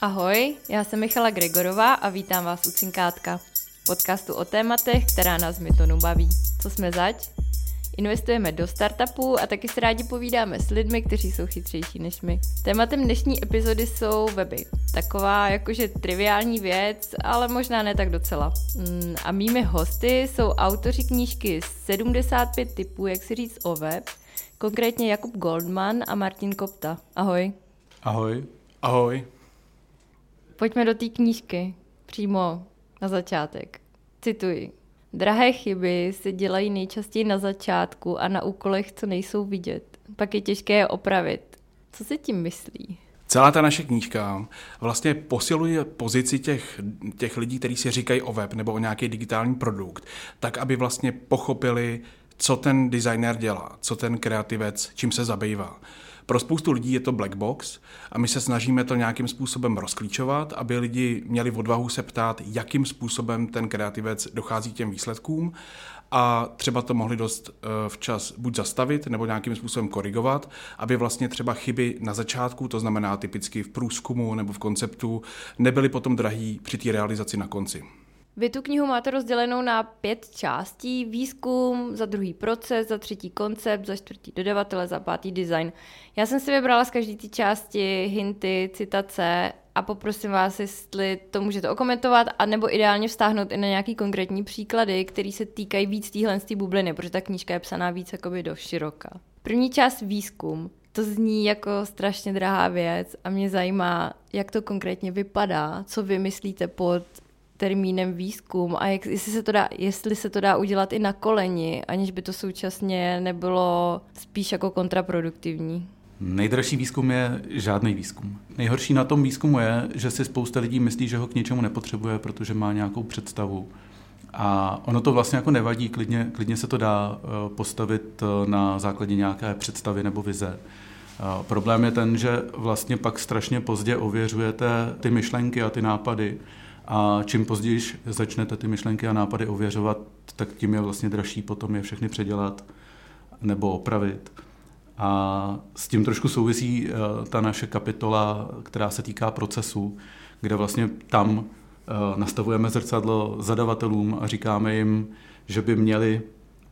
Ahoj, já jsem Michala Gregorová a vítám vás u Cinkátka, podcastu o tématech, která nás Mytonu baví. Co jsme zač? Investujeme do startupů a taky se rádi povídáme s lidmi, kteří jsou chytřejší než my. Tématem dnešní epizody jsou weby. Taková jakože triviální věc, ale možná ne tak docela. Mm, a mými hosty jsou autoři knížky 75 typů, jak si říct o web, konkrétně Jakub Goldman a Martin Kopta. Ahoj. Ahoj. Ahoj. Pojďme do té knížky, přímo na začátek. Cituji. Drahé chyby se dělají nejčastěji na začátku a na úkolech, co nejsou vidět. Pak je těžké je opravit. Co se tím myslí? Celá ta naše knížka vlastně posiluje pozici těch, těch lidí, kteří si říkají o web nebo o nějaký digitální produkt, tak aby vlastně pochopili, co ten designer dělá, co ten kreativec, čím se zabývá. Pro spoustu lidí je to black box a my se snažíme to nějakým způsobem rozklíčovat, aby lidi měli odvahu se ptát, jakým způsobem ten kreativec dochází k těm výsledkům a třeba to mohli dost eh, včas buď zastavit nebo nějakým způsobem korigovat, aby vlastně třeba chyby na začátku, to znamená typicky v průzkumu nebo v konceptu, nebyly potom drahý při té realizaci na konci. Vy tu knihu máte rozdělenou na pět částí. Výzkum, za druhý proces, za třetí koncept, za čtvrtý dodavatele, za pátý design. Já jsem si vybrala z každé té části hinty, citace a poprosím vás, jestli to můžete okomentovat, a nebo ideálně vztáhnout i na nějaký konkrétní příklady, které se týkají víc téhle bubliny, protože ta knížka je psaná víc jakoby do široka. První část výzkum. To zní jako strašně drahá věc a mě zajímá, jak to konkrétně vypadá, co vy myslíte pod termínem výzkum a jak, jestli, se to dá, jestli se to dá udělat i na koleni, aniž by to současně nebylo spíš jako kontraproduktivní. Nejdražší výzkum je žádný výzkum. Nejhorší na tom výzkumu je, že si spousta lidí myslí, že ho k něčemu nepotřebuje, protože má nějakou představu. A ono to vlastně jako nevadí, klidně, klidně se to dá eh, postavit eh, na základě nějaké představy nebo vize. A problém je ten, že vlastně pak strašně pozdě ověřujete ty myšlenky a ty nápady a čím později začnete ty myšlenky a nápady ověřovat, tak tím je vlastně dražší potom je všechny předělat nebo opravit. A s tím trošku souvisí eh, ta naše kapitola, která se týká procesu, kde vlastně tam eh, nastavujeme zrcadlo zadavatelům a říkáme jim, že by měli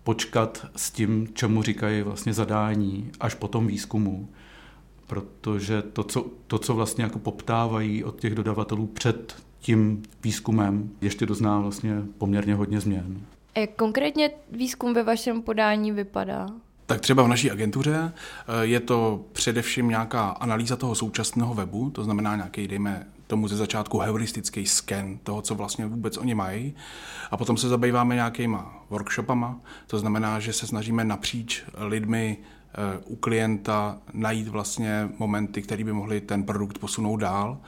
počkat s tím, čemu říkají vlastně zadání, až po tom výzkumu. Protože to, co, to, co vlastně jako poptávají od těch dodavatelů před tím výzkumem ještě dozná vlastně poměrně hodně změn. A jak konkrétně výzkum ve vašem podání vypadá? Tak třeba v naší agentuře eh, je to především nějaká analýza toho současného webu, to znamená nějaký, dejme tomu ze začátku heuristický sken toho, co vlastně vůbec oni mají. A potom se zabýváme nějakýma workshopama, to znamená, že se snažíme napříč lidmi eh, u klienta najít vlastně momenty, které by mohly ten produkt posunout dál.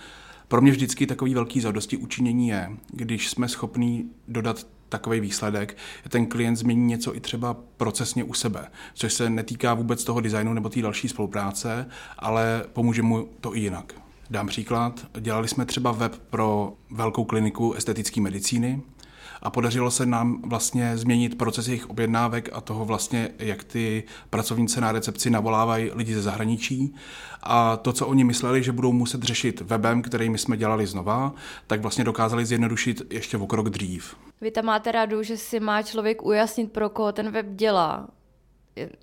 Pro mě vždycky takový velký zadosti učinění je, když jsme schopní dodat takový výsledek, ten klient změní něco i třeba procesně u sebe, což se netýká vůbec toho designu nebo té další spolupráce, ale pomůže mu to i jinak. Dám příklad. Dělali jsme třeba web pro velkou kliniku estetické medicíny, a podařilo se nám vlastně změnit proces jejich objednávek a toho vlastně, jak ty pracovnice na recepci navolávají lidi ze zahraničí. A to, co oni mysleli, že budou muset řešit webem, který my jsme dělali znova, tak vlastně dokázali zjednodušit ještě o krok dřív. Vy tam máte radu, že si má člověk ujasnit, pro koho ten web dělá.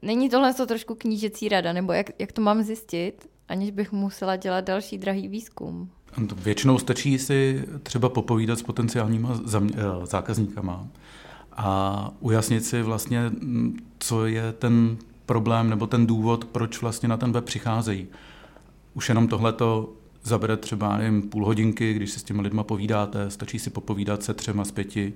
Není tohle to trošku knížecí rada, nebo jak, jak to mám zjistit, aniž bych musela dělat další drahý výzkum? Většinou stačí si třeba popovídat s potenciálníma eh, zákazníkama a ujasnit si vlastně, mm, co je ten problém nebo ten důvod, proč vlastně na ten web přicházejí. Už jenom tohleto zabere třeba jen půl hodinky, když si s těmi lidma povídáte, stačí si popovídat se třema z pěti.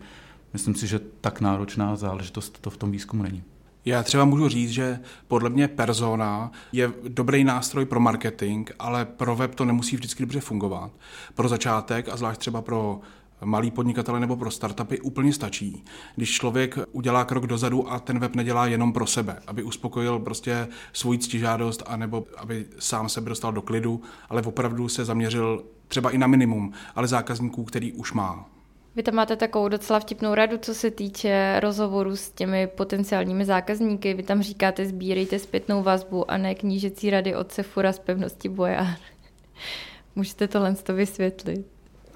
Myslím si, že tak náročná záležitost to v tom výzkumu není. Já třeba můžu říct, že podle mě persona je dobrý nástroj pro marketing, ale pro web to nemusí vždycky dobře fungovat. Pro začátek a zvlášť třeba pro malý podnikatele nebo pro startupy úplně stačí, když člověk udělá krok dozadu a ten web nedělá jenom pro sebe, aby uspokojil prostě svůj ctižádost anebo aby sám sebe dostal do klidu, ale opravdu se zaměřil třeba i na minimum, ale zákazníků, který už má. Vy tam máte takovou docela vtipnou radu, co se týče rozhovoru s těmi potenciálními zákazníky. Vy tam říkáte, sbírejte zpětnou vazbu a ne knížecí rady od Sefura z pevnosti Bojar. Můžete tohle to vysvětlit?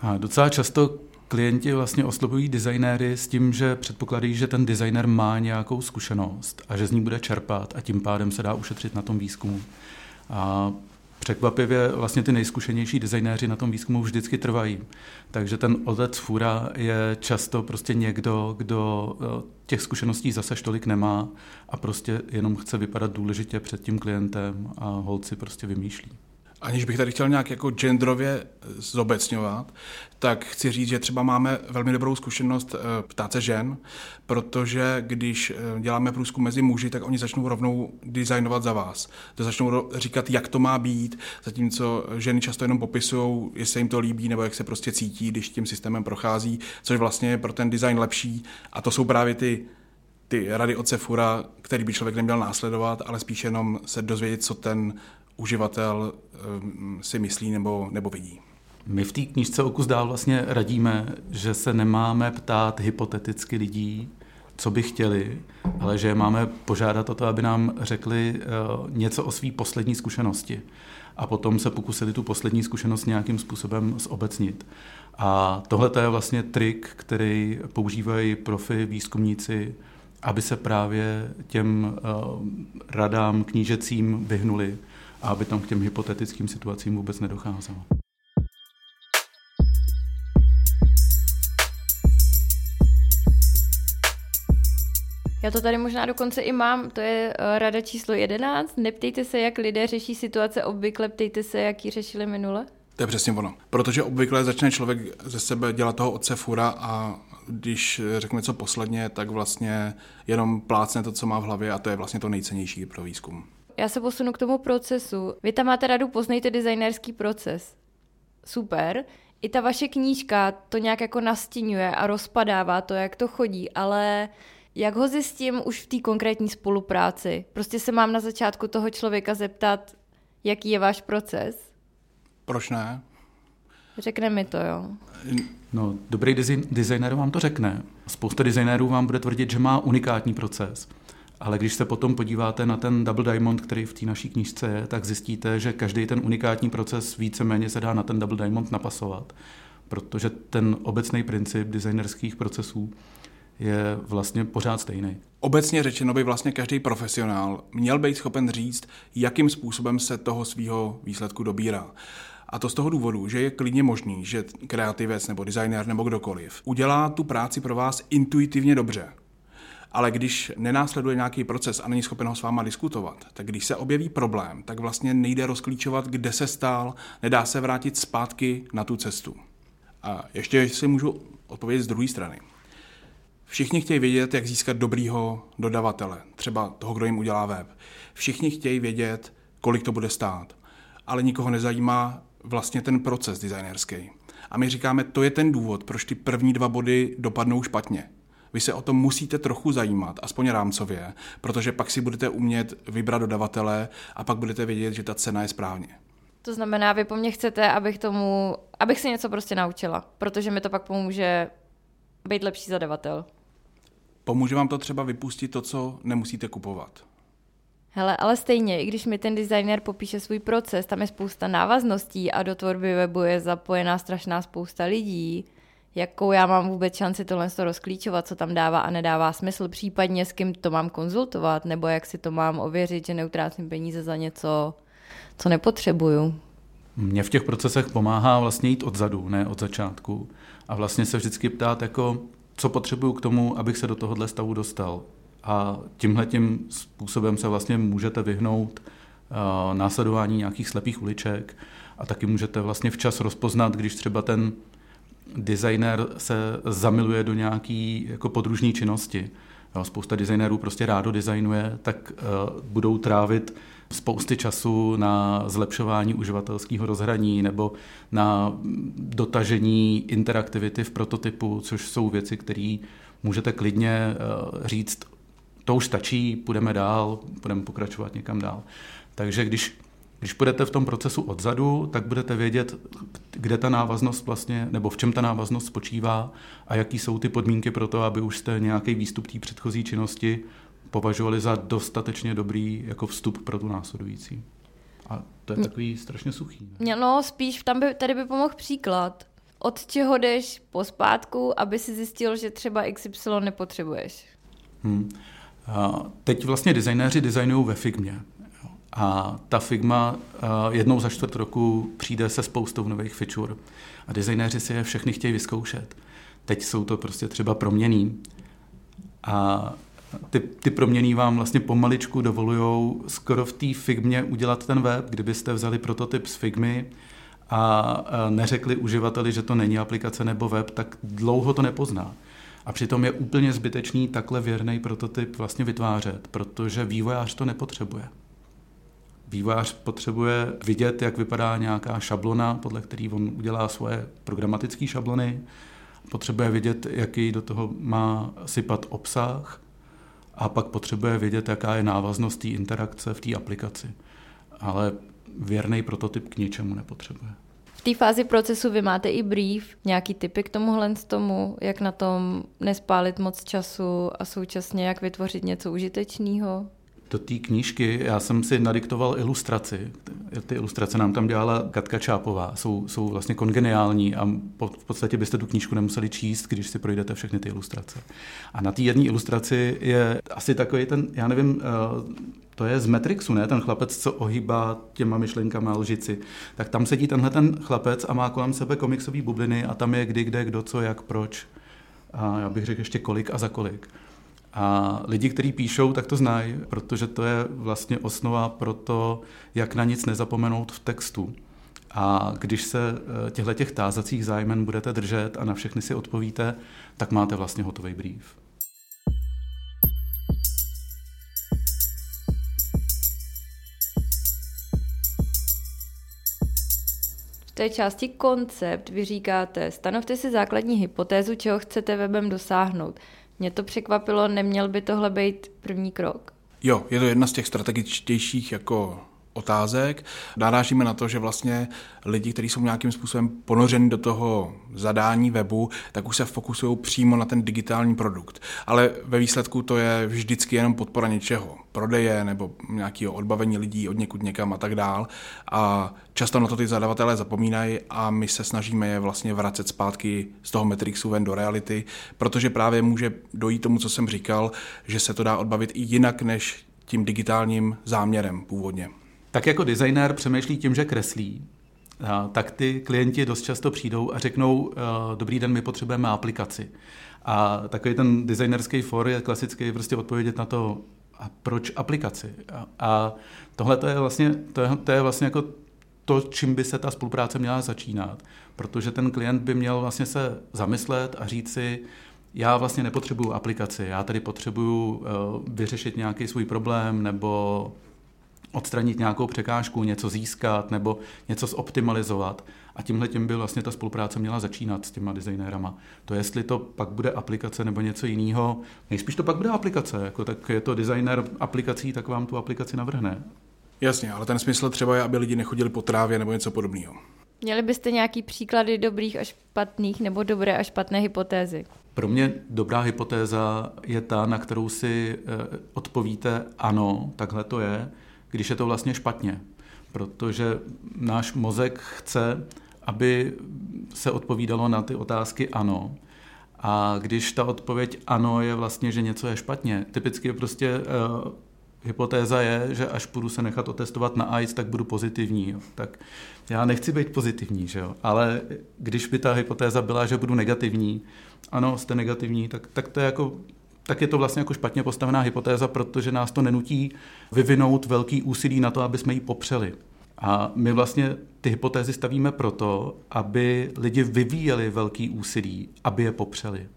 A docela často klienti vlastně oslovují designéry s tím, že předpokládají, že ten designer má nějakou zkušenost a že z ní bude čerpat a tím pádem se dá ušetřit na tom výzkumu. A překvapivě vlastně ty nejzkušenější designéři na tom výzkumu vždycky trvají. Takže ten otec fura je často prostě někdo, kdo eh, těch zkušeností zase tolik nemá a prostě jenom chce vypadat důležitě před tím klientem a holci prostě vymýšlí. Aniž bych tady chtěl nějak jako genderově zobecňovat, tak chci říct, že třeba máme velmi dobrou zkušenost eh, ptát se žen, protože když eh, děláme průzkum mezi muži, tak oni začnou rovnou designovat za vás. To začnou říkat, jak to má být, zatímco ženy často jenom popisují, jestli jim to líbí nebo jak se prostě cítí, když tím systémem prochází, což vlastně je pro ten design lepší. A to jsou právě ty ty rady od Sefura, který by člověk neměl následovat, ale spíš jenom se dozvědět, co ten uživatel ehm, si myslí nebo, nebo vidí. My v té knižce Okus dál vlastně radíme, že se nemáme ptát hypoteticky lidí, co by chtěli, ale že máme požádat o to, aby nám řekli eh, něco o své poslední zkušenosti. A potom se pokusili tu poslední zkušenost nějakým způsobem zobecnit. A tohle je vlastně trik, který používají profi, výzkumníci, aby se právě těm eh, radám knížecím vyhnuli a aby tam k těm hypotetickým situacím vůbec nedocházelo. Já to tady možná dokonce i mám, to je eh, rada číslo 11. Neptejte se, jak lidé řeší situace obvykle, ptejte se, jak ji řešili minule. To je přesně ono. Protože obvykle začne člověk ze sebe dělat toho otce fura a když řekne co posledně, tak vlastně jenom plácne to, co má v hlavě a to je vlastně to nejcennější pro výzkum. Já se posunu k tomu procesu. Vy tam máte radu Poznejte designérský proces. Super. I ta vaše knížka to nějak jako nastínuje a rozpadává to, jak to chodí, ale jak ho zjistím už v té konkrétní spolupráci? Prostě se mám na začátku toho člověka zeptat, jaký je váš proces? Proč ne? Řekne mi to, jo. No, dobrý designer vám to řekne. Spousta designérů vám bude tvrdit, že má unikátní proces. Ale když se potom podíváte na ten Double Diamond, který v té naší knížce je, tak zjistíte, že každý ten unikátní proces víceméně se dá na ten Double Diamond napasovat. Protože ten obecný princip designerských procesů je vlastně pořád stejný. Obecně řečeno by vlastně každý profesionál měl být schopen říct, jakým způsobem se toho svého výsledku dobírá. A to z toho důvodu, že je klidně možný, že kreativec nebo designer nebo kdokoliv udělá tu práci pro vás intuitivně dobře. Ale když nenásleduje nějaký proces a není schopen ho s váma diskutovat, tak když se objeví problém, tak vlastně nejde rozklíčovat, kde se stál, nedá se vrátit zpátky na tu cestu. A ještě si můžu odpovědět z druhé strany. Všichni chtějí vědět, jak získat dobrýho dodavatele, třeba toho, kdo jim udělá web. Všichni chtějí vědět, kolik to bude stát, ale nikoho nezajímá vlastně ten proces designerský. A my říkáme, to je ten důvod, proč ty první dva body dopadnou špatně. Vy se o to musíte trochu zajímat, aspoň rámcově, protože pak si budete umět vybrat dodavatele a pak budete vědět, že ta cena je správně. To znamená, vy po mně chcete, abych tomu, abych se něco prostě naučila, protože mi to pak pomůže být lepší zadavatel. Pomůže vám to třeba vypustit to, co nemusíte kupovat. Hele, ale stejně, i když mi ten designer popíše svůj proces, tam je spousta návazností a do tvorby webu je zapojená strašná spousta lidí, jakou já mám vůbec šanci tohle rozklíčovat, co tam dává a nedává smysl, případně s kým to mám konzultovat, nebo jak si to mám ověřit, že neutrácím peníze za něco, co nepotřebuju. Mně v těch procesech pomáhá vlastně jít odzadu, ne od začátku. A vlastně se vždycky ptát, jako, co potřebuju k tomu, abych se do tohohle stavu dostal. A tímhle tím způsobem se vlastně můžete vyhnout uh, následování nějakých slepých uliček a taky můžete vlastně včas rozpoznat, když třeba ten designer se zamiluje do nějaký jako podružní činnosti. Jo, spousta designérů prostě rádo designuje, tak uh, budou trávit spousty času na zlepšování uživatelského rozhraní nebo na dotažení interaktivity v prototypu, což jsou věci, které můžete klidně uh, říct, to už stačí, půjdeme dál, budeme pokračovat někam dál. Takže když když budete v tom procesu odzadu, tak budete vědět, kde ta návaznost vlastně, nebo v čem ta návaznost spočívá a jaký jsou ty podmínky pro to, aby už jste nějaký výstup té předchozí činnosti považovali za dostatečně dobrý jako vstup pro tu následující. A to je takový strašně suchý. Ne? No, spíš tam by, tady by pomohl příklad. Od čeho jdeš pospátku, aby si zjistil, že třeba XY nepotřebuješ? Hmm. A teď vlastně designéři designují ve Figmě. A ta Figma jednou za čtvrt roku přijde se spoustou nových feature. A designéři si je všechny chtějí vyzkoušet. Teď jsou to prostě třeba proměný. A ty, ty proměny vám vlastně pomaličku dovolují skoro v té Figmě udělat ten web. Kdybyste vzali prototyp z Figmy a neřekli uživateli, že to není aplikace nebo web, tak dlouho to nepozná. A přitom je úplně zbytečný takhle věrný prototyp vlastně vytvářet, protože vývojář to nepotřebuje. Vývojář potřebuje vidět, jak vypadá nějaká šablona, podle který on udělá svoje programatické šablony, potřebuje vědět, jaký do toho má sypat obsah a pak potřebuje vědět, jaká je návaznost té interakce v té aplikaci. Ale věrný prototyp k ničemu nepotřebuje. V té fázi procesu vy máte i brief, nějaký typy k tomuhle z tomu, jak na tom nespálit moc času a současně jak vytvořit něco užitečného? Do té knížky já jsem si nadiktoval ilustraci. Ty ilustrace nám tam dělala Katka Čápová. Jsou, jsou vlastně kongeniální a v podstatě byste tu knížku nemuseli číst, když si projdete všechny ty ilustrace. A na té jedné ilustraci je asi takový ten, já nevím, eh, to je z Matrixu, ne? Ten chlapec, co ohýbá těma myšlenkama lžici. Tak tam sedí tenhle ten chlapec a má kolem sebe komiksové bubliny a tam je kdy, kde, kdo, co, jak, proč. A já bych řekl ještě kolik a za kolik. A lidi, kteří píšou, tak to znají, protože to je vlastně osnova pro to, jak na nic nezapomenout v textu. A když se eh, těchto těch tázacích zájmen budete držet a na všechny si odpovíte, tak máte vlastně hotový brief. V té části koncept vy říkáte, stanovte si základní hypotézu, čeho chcete webem dosáhnout. Mě to překvapilo, neměl by tohle být první krok? Jo, je to jedna z těch strategičtějších jako otázek. Narážíme na to, že vlastně lidi, kteří jsou nějakým způsobem ponořeni do toho zadání webu, tak už se fokusují přímo na ten digitální produkt. Ale ve výsledku to je vždycky jenom podpora něčeho. Prodeje nebo nějakého odbavení lidí od někud někam a tak dál. A často na to ty zadavatelé zapomínají a my se snažíme je vlastně vracet zpátky z toho Matrixu ven do reality, protože právě může dojít tomu, co jsem říkal, že se to dá odbavit i jinak než tím digitálním záměrem původně. Tak jako designér přemýšlí tím, že kreslí, tak ty klienti dost často přijdou a řeknou, dobrý den, my potřebujeme aplikaci. A takový ten designerský for je klasický prostě odpovědět na to, a proč aplikaci. A, a tohle to je vlastně, to je, to je vlastně jako to, čím by se ta spolupráce měla začínat. Protože ten klient by měl vlastně se zamyslet a říct si, já vlastně nepotřebuju aplikaci, já tady potřebuju uh, vyřešit nějaký svůj problém nebo odstranit nějakou překážku, něco získat nebo něco zoptimalizovat. A tímhle tím by vlastně ta spolupráce měla začínat s těma designérama. To jestli to pak bude aplikace nebo něco jiného, nejspíš to pak bude aplikace, jako tak je to designer aplikací, tak vám tu aplikaci navrhne. Jasně, ale ten smysl třeba je, aby lidi nechodili po trávě nebo něco podobného. Měli byste nějaký příklady dobrých a špatných nebo dobré a špatné hypotézy? Pro mě dobrá hypotéza je ta, na kterou si eh, odpovíte ano, takhle to je, když je to vlastně špatně. Protože náš mozek chce, aby se odpovídalo na ty otázky ano. A když ta odpověď ano je vlastně, že něco je špatně, typicky prostě uh, hypotéza je, že až půjdu se nechat otestovat na AIDS, tak budu pozitivní. Jo. Tak já nechci být pozitivní, že jo? ale když by ta hypotéza byla, že budu negativní, ano, jste negativní, tak, tak to je jako tak je to vlastně jako špatně postavená hypotéza, protože nás to nenutí vyvinout velký úsilí na to, aby jsme ji popřeli. A my vlastně ty hypotézy stavíme proto, aby lidi vyvíjeli velký úsilí, aby je popřeli.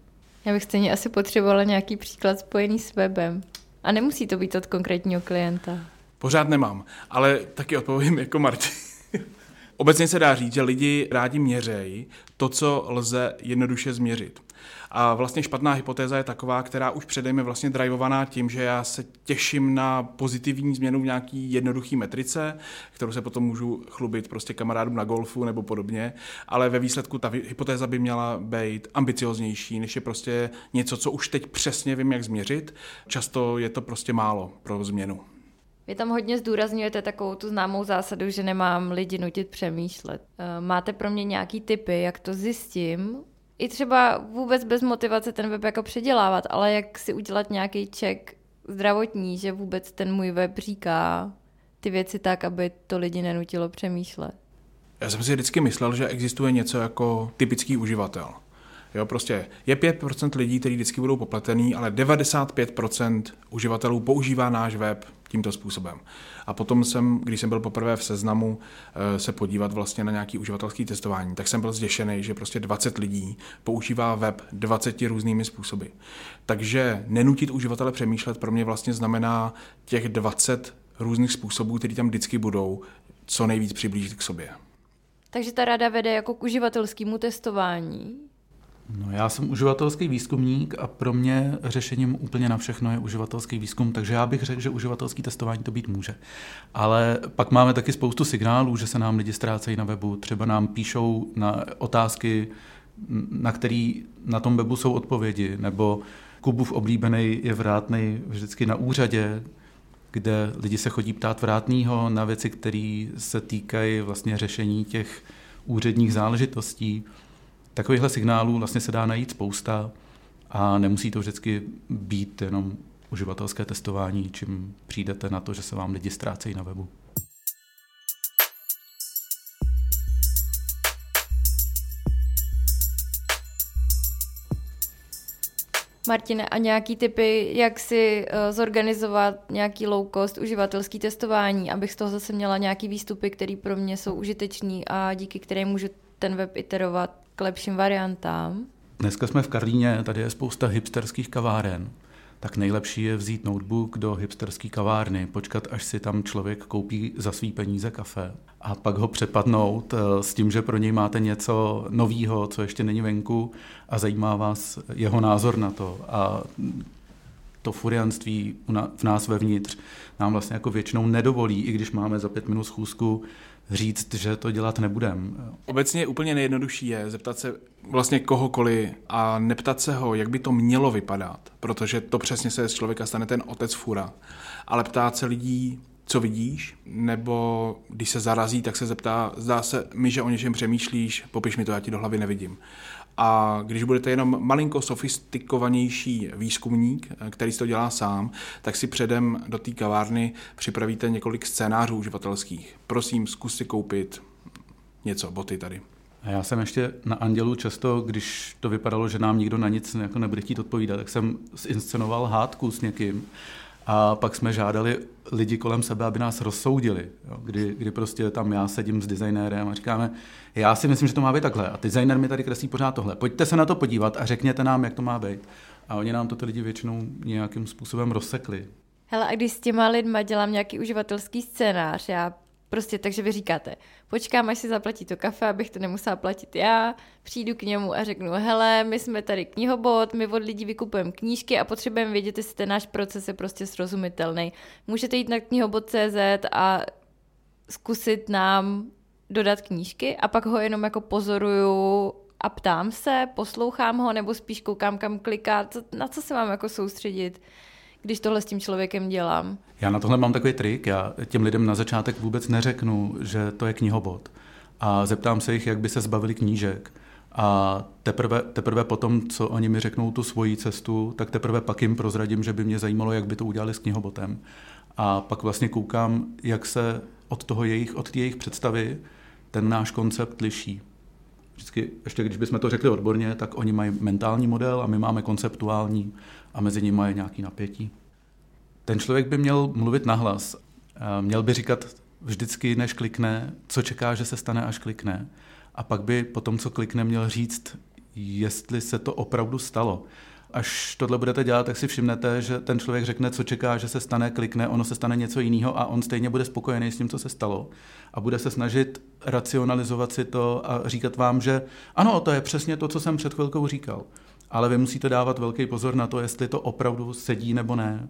Já bych stejně asi potřebovala nějaký příklad spojený s webem. A nemusí to být od konkrétního klienta. Pořád nemám, ale taky odpovím jako Martin. Obecně se dá říct, že lidi rádi měřejí to, co lze jednoduše změřit. A vlastně špatná hypotéza je taková, která už předem je vlastně drivovaná tím, že já se těším na pozitivní změnu v nějaký jednoduchý metrice, kterou se potom můžu chlubit prostě kamarádům na golfu nebo podobně, ale ve výsledku ta hypotéza by měla být ambicioznější, než je prostě něco, co už teď přesně vím, jak změřit. Často je to prostě málo pro změnu. Vy tam hodně zdůrazňujete takovou tu známou zásadu, že nemám lidi nutit přemýšlet. Eh, máte pro mě nějaký typy, jak to zjistím? I třeba vůbec bez motivace ten web jako předělávat, ale jak si udělat nějaký check zdravotní, že vůbec ten můj web říká ty věci tak, aby to lidi nenutilo přemýšlet. Já jsem si vždycky myslel, že existuje něco jako typický uživatel. Jo, prostě je 5% lidí, kteří vždycky budou popletený, ale 95% uživatelů používá náš web tímto způsobem. A potom jsem, když jsem byl poprvé v seznamu eh, se podívat vlastně na nějaký uživatelský testování, tak jsem byl zděšený, že prostě 20 lidí používá web 20 různými způsoby. Takže nenutit uživatele přemýšlet pro mě vlastně znamená těch 20 různých způsobů, které tam vždycky budou, co nejvíc přiblížit k sobě. Takže ta rada vede jako k uživatelskému testování? No, já jsem uživatelský výzkumník a pro mě řešením úplně na všechno je uživatelský výzkum, takže já bych řekl, že uživatelský testování to být může. Ale pak máme taky spoustu signálů, že se nám lidi ztrácejí na webu, třeba nám píšou na otázky, na které na tom webu jsou odpovědi, nebo Kubův oblíbený je vrátný vždycky na úřadě, kde lidi se chodí ptát vrátného na věci, které se týkají vlastně řešení těch úředních záležitostí. Takovýchhle signálů vlastně se dá najít spousta a nemusí to vždycky být jenom uživatelské testování, čím přijdete na to, že se vám lidi ztrácejí na webu. Martine, a nějaký typy, jak si uh, zorganizovat nějaký low cost uživatelský testování, abych z toho zase měla nějaký výstupy, které pro mě jsou užitečný a díky kterým můžu ten web iterovat k lepším variantám? Dneska jsme v Karlíně, tady je spousta hipsterských kaváren. Tak nejlepší je vzít notebook do hipsterské kavárny, počkat, až si tam člověk koupí za svý peníze kafe a pak ho přepadnout eh, s tím, že pro něj máte něco nového, co ještě není venku a zajímá vás jeho názor na to. A to furianství v nás vevnitř nám vlastně jako většinou nedovolí, i když máme za pět minut schůzku, říct, že to dělat nebudem. Obecně úplně nejjednodušší je zeptat se vlastně kohokoliv a neptat se ho, jak by to mělo vypadat, protože to přesně se z člověka stane ten otec fura, ale ptát se lidí, co vidíš, nebo když se zarazí, tak se zeptá, zdá se mi, že o něčem přemýšlíš, popiš mi to, já ti do hlavy nevidím. A když budete jenom malinko sofistikovanější výzkumník, který si to dělá sám, tak si předem do té kavárny připravíte několik scénářů uživatelských. Prosím, zkus si koupit něco, boty tady. A já jsem ještě na Andělu často, když to vypadalo, že nám nikdo na nic jako nebude chtít odpovídat, tak jsem zinscenoval hádku s někým a pak jsme žádali lidi kolem sebe, aby nás rozsoudili. Jo, kdy, kdy prostě tam já sedím s designérem a říkáme, já si myslím, že to má být takhle. A designer mi tady kreslí pořád tohle. Pojďte se na to podívat a řekněte nám, jak to má být. A oni nám to ty lidi většinou nějakým způsobem rozsekli. Hele, a když s těma lidma dělám nějaký uživatelský scénář, já Prostě takže vy říkáte, počkám, až si zaplatí to kafe, abych to nemusela platit já, přijdu k němu a řeknu, hele, my jsme tady knihobot, my od lidí vykupujeme knížky a potřebujeme vědět, jestli ten náš proces je prostě srozumitelný. Můžete jít na knihobot.cz a zkusit nám dodat knížky a pak ho jenom jako pozoruju a ptám se, poslouchám ho nebo spíš koukám, kam kliká, na co se mám jako soustředit když tohle s tím člověkem dělám. Já na tohle mám takový trik. Já těm lidem na začátek vůbec neřeknu, že to je knihobot. A zeptám se jich, jak by se zbavili knížek. A teprve, teprve potom, co oni mi řeknou tu svoji cestu, tak teprve pak jim prozradím, že by mě zajímalo, jak by to udělali s knihobotem. A pak vlastně koukám, jak se od toho jejich, od jejich představy ten náš koncept liší. Vždycky, ještě když bychom to řekli odborně, tak oni mají mentální model a my máme konceptuální a mezi nimi je nějaký napětí. Ten člověk by měl mluvit nahlas. Měl by říkat vždycky, než klikne, co čeká, že se stane, až klikne. A pak by po tom, co klikne, měl říct, jestli se to opravdu stalo. Až tohle budete dělat, tak si všimnete, že ten člověk řekne, co čeká, že se stane, klikne, ono se stane něco jiného a on stejně bude spokojený s tím, co se stalo. A bude se snažit racionalizovat si to a říkat vám, že ano, to je přesně to, co jsem před chvilkou říkal ale vy musíte dávat velký pozor na to, jestli to opravdu sedí nebo ne.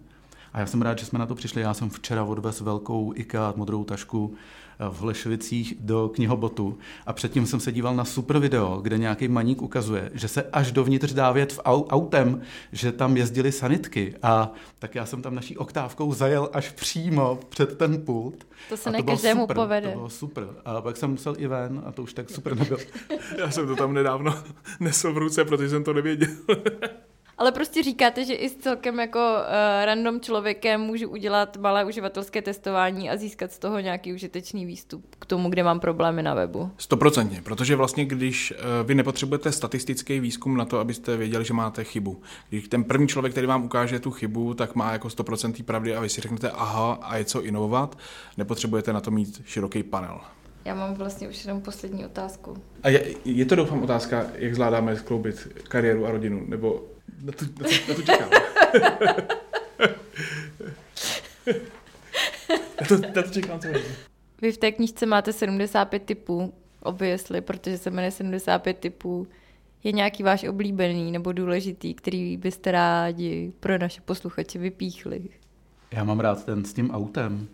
A já jsem rád, že jsme na to přišli. Já jsem včera odvez velkou IKEA modrou tašku v Hlešovicích do knihobotu a předtím jsem se díval na super video, kde nějaký maník ukazuje, že se až dovnitř dá vět v autem, že tam jezdili sanitky a tak já jsem tam naší oktávkou zajel až přímo před ten pult. To se ne každému super, povede. To bylo super. A pak jsem musel i ven a to už tak super nebylo. já jsem to tam nedávno nesl v ruce, protože jsem to nevěděl. Ale prostě říkáte, že i s celkem jako uh, random člověkem můžu udělat malé uživatelské testování a získat z toho nějaký užitečný výstup k tomu, kde mám problémy na webu. Stoprocentně, protože vlastně když uh, vy nepotřebujete statistický výzkum na to, abyste věděli, že máte chybu. Když ten první člověk, který vám ukáže tu chybu, tak má jako 100% pravdy a vy si řeknete aha a je co inovovat, nepotřebujete na to mít široký panel. Já mám vlastně už jenom poslední otázku. A je, je to doufám otázka, jak zvládáme skloubit kariéru a rodinu, nebo na tu, na tu, na tu čekám. na, to, na to čekám co Vy v té knížce máte 75 typů, obviously, protože se jmenuje 75 typů. Je nějaký váš oblíbený nebo důležitý, který byste rádi pro naše posluchače vypíchli? Já mám rád ten s tím autem.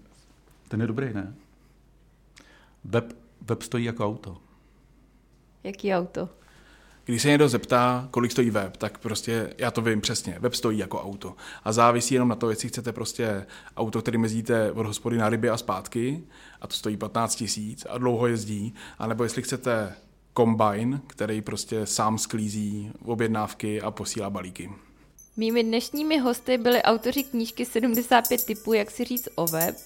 Ten je dobrý, ne? Web, web stojí jako auto. Jaký auto? Když se někdo zeptá, kolik stojí web, tak prostě já to vím přesně. Web stojí jako auto. A závisí jenom na to, jestli chcete prostě auto, který mezíte od hospody na ryby a zpátky, a to stojí 15 tisíc a dlouho jezdí, anebo jestli chcete kombine, který prostě sám sklízí objednávky a posílá balíky. Mými dnešními hosty byli autoři knížky 75 typů, jak si říct o web,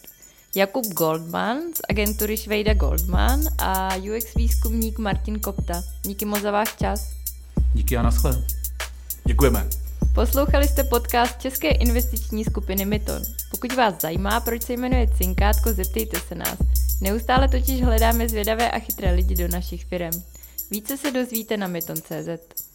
Jakub Goldman z agentury Švejda Goldman a UX výzkumník Martin Kopta. Díky moc za váš čas. Díky a naschle. Děkujeme. Poslouchali jste podcast České investiční skupiny Myton. Pokud vás zajímá, proč se jmenuje Cinkátko, zeptejte se nás. Neustále totiž hledáme zvědavé a chytré lidi do našich firm. Více se dozvíte na myton.cz.